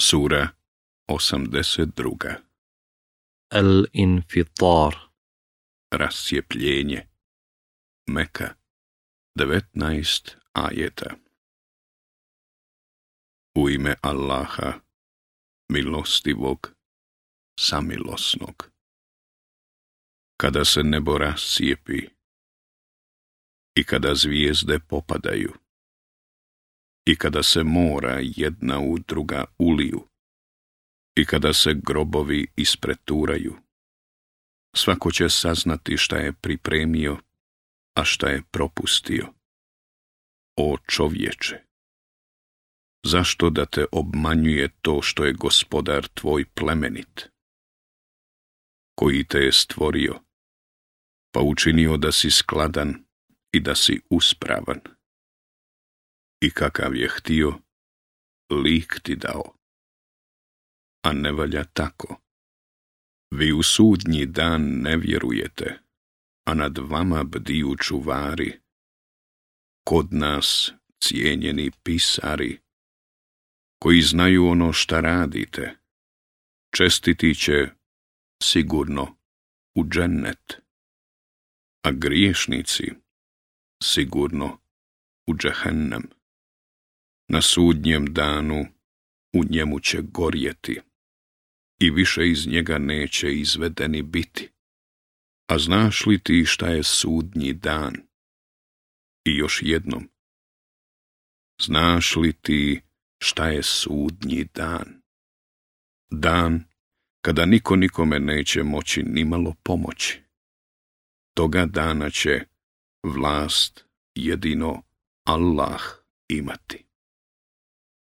Sura 82. Al-Infitar Rasjepljenje Meka 19 ajeta U ime Allaha, milostivog, samilosnog. Kada se nebo sjepi i kada zvijezde popadaju, i kada se mora jedna u druga uliju i kada se grobovi ispreturaju. Svako će saznati šta je pripremio, a šta je propustio. O čovječe! Zašto da te obmanjuje to što je gospodar tvoj plemenit? Koji te je stvorio, pa učinio da si skladan i da si uspravan i kakav je htio, lik ti dao. A ne valja tako. Vi u sudnji dan ne vjerujete, a nad vama bdiju čuvari. Kod nas cijenjeni pisari, koji znaju ono šta radite, čestiti će sigurno u džennet, a griješnici sigurno u džehennem na sudnjem danu u njemu će gorjeti i više iz njega neće izvedeni biti. A znaš li ti šta je sudnji dan? I još jednom. Znaš li ti šta je sudnji dan? Dan kada niko nikome neće moći nimalo pomoći. Toga dana će vlast jedino Allah imati.